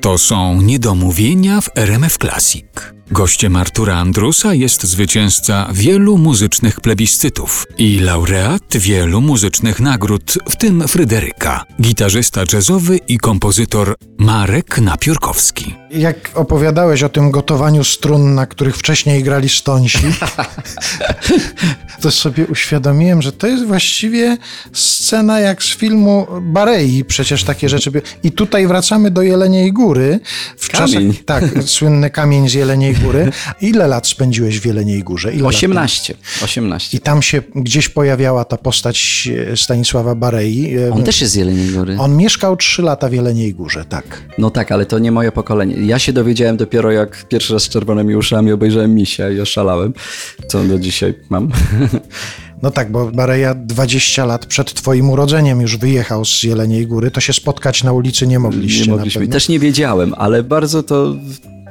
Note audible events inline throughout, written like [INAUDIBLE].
To są niedomówienia w RMF Classic. Gościem Artura Andrusa jest zwycięzca wielu muzycznych plebiscytów i laureat wielu muzycznych nagród, w tym Fryderyka, gitarzysta jazzowy i kompozytor Marek Napiórkowski. Jak opowiadałeś o tym gotowaniu strun, na których wcześniej grali stonsi, [LAUGHS] to sobie uświadomiłem, że to jest właściwie scena jak z filmu Barei. Przecież takie rzeczy. by- I tutaj wracamy do Jeleniej Góry. W Kamień. Czasach, tak, słynny kamień z Jeleniej Góry. Ile lat spędziłeś w Jeleniej Górze? Ile lat? 18. 18. I tam się gdzieś pojawiała ta postać e, Stanisława Barei. E, On też jest z Jeleniej Góry. On mieszkał trzy lata w Jeleniej Górze, tak. No tak, ale to nie moje pokolenie. Ja się dowiedziałem dopiero jak pierwszy raz z czerwonymi uszami obejrzałem misia i oszalałem, co do dzisiaj mam. No tak, bo Bareja 20 lat przed twoim urodzeniem już wyjechał z Jeleniej Góry, to się spotkać na ulicy nie mogliście Nie mogliśmy. Też nie wiedziałem, ale bardzo to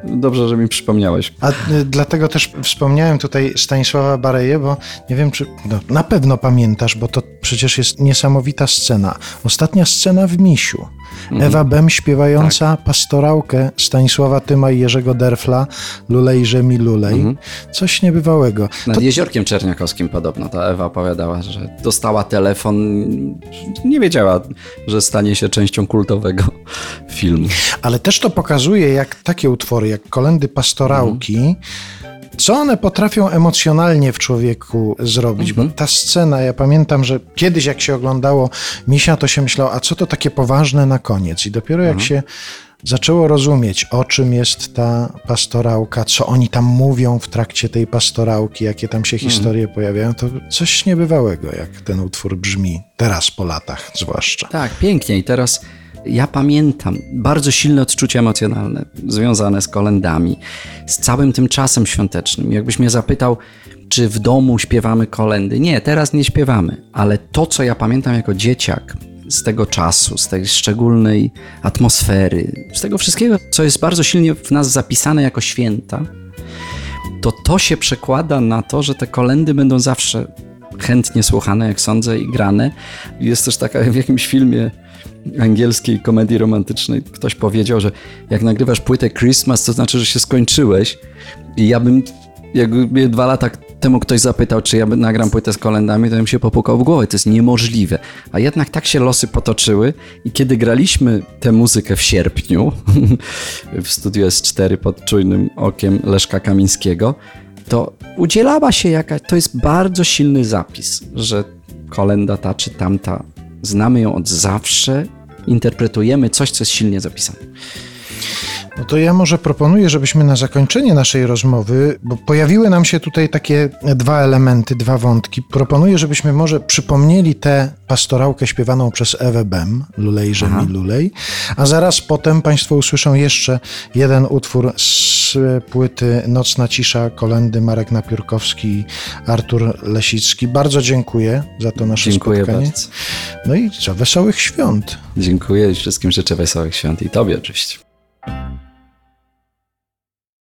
dobrze, że mi przypomniałeś. A y, dlatego też wspomniałem tutaj Stanisława Bareję, bo nie wiem, czy no, na pewno pamiętasz, bo to przecież jest niesamowita scena. Ostatnia scena w Misiu. Mhm. Ewa Bem śpiewająca Tak. pastorałkę Stanisława Tyma i Jerzego Derfla Lulejże mi lulej. Mhm. Coś niebywałego. Nad Jeziorkiem Czerniakowskim podobno ta Ewa opowiadała, że dostała telefon, nie wiedziała, że stanie się częścią kultowego filmu. Ale też to pokazuje, jak takie utwory, jak kolendy pastorałki, co one potrafią emocjonalnie w człowieku zrobić. Bo ta scena, ja pamiętam, że kiedyś jak się oglądało Misia, to się myślało, a co to takie poważne na koniec? I dopiero jak się zaczęło rozumieć, o czym jest ta pastorałka, co oni tam mówią w trakcie tej pastorałki, jakie tam się historie pojawiają, to coś niebywałego, jak ten utwór brzmi, teraz po latach zwłaszcza. Tak, pięknie. I teraz ja pamiętam bardzo silne odczucia emocjonalne związane z kolendami, z całym tym czasem świątecznym. Jakbyś mnie zapytał, czy w domu śpiewamy kolendy? Nie, teraz nie śpiewamy, ale to, co ja pamiętam jako dzieciak z tego czasu, z tej szczególnej atmosfery, z tego wszystkiego, co jest bardzo silnie w nas zapisane jako święta, to to się przekłada na to, że te kolendy będą zawsze chętnie słuchane, jak sądzę, i grane. Jest też taka w jakimś filmie angielskiej komedii romantycznej ktoś powiedział, że jak nagrywasz płytę Christmas, to znaczy, że się skończyłeś. I ja bym, jakby dwa lata temu ktoś zapytał, czy ja nagram płytę z kolendami, to bym się popukał w głowę. To jest niemożliwe. A jednak tak się losy potoczyły i kiedy graliśmy tę muzykę w sierpniu [LAUGHS] w studiu S4 pod czujnym okiem Leszka Kamińskiego, to udzielała się jakaś, to jest bardzo silny zapis, że kolenda ta czy tamta, znamy ją od zawsze, interpretujemy coś, co jest silnie zapisane. No to ja może proponuję, żebyśmy na zakończenie naszej rozmowy, bo pojawiły nam się tutaj takie dwa elementy, dwa wątki. Proponuję, żebyśmy może przypomnieli tę pastorałkę śpiewaną przez Ewę Bem, Lulej, że mi lulej, a zaraz potem Państwo usłyszą jeszcze jeden utwór z płyty Nocna Cisza, kolendy Marek Napiórkowski i Artur Lesicki. Bardzo dziękuję za to nasze Dziękuję spotkanie. bardzo. No i co, wesołych świąt. Dziękuję i wszystkim życzę wesołych świąt i Tobie oczywiście.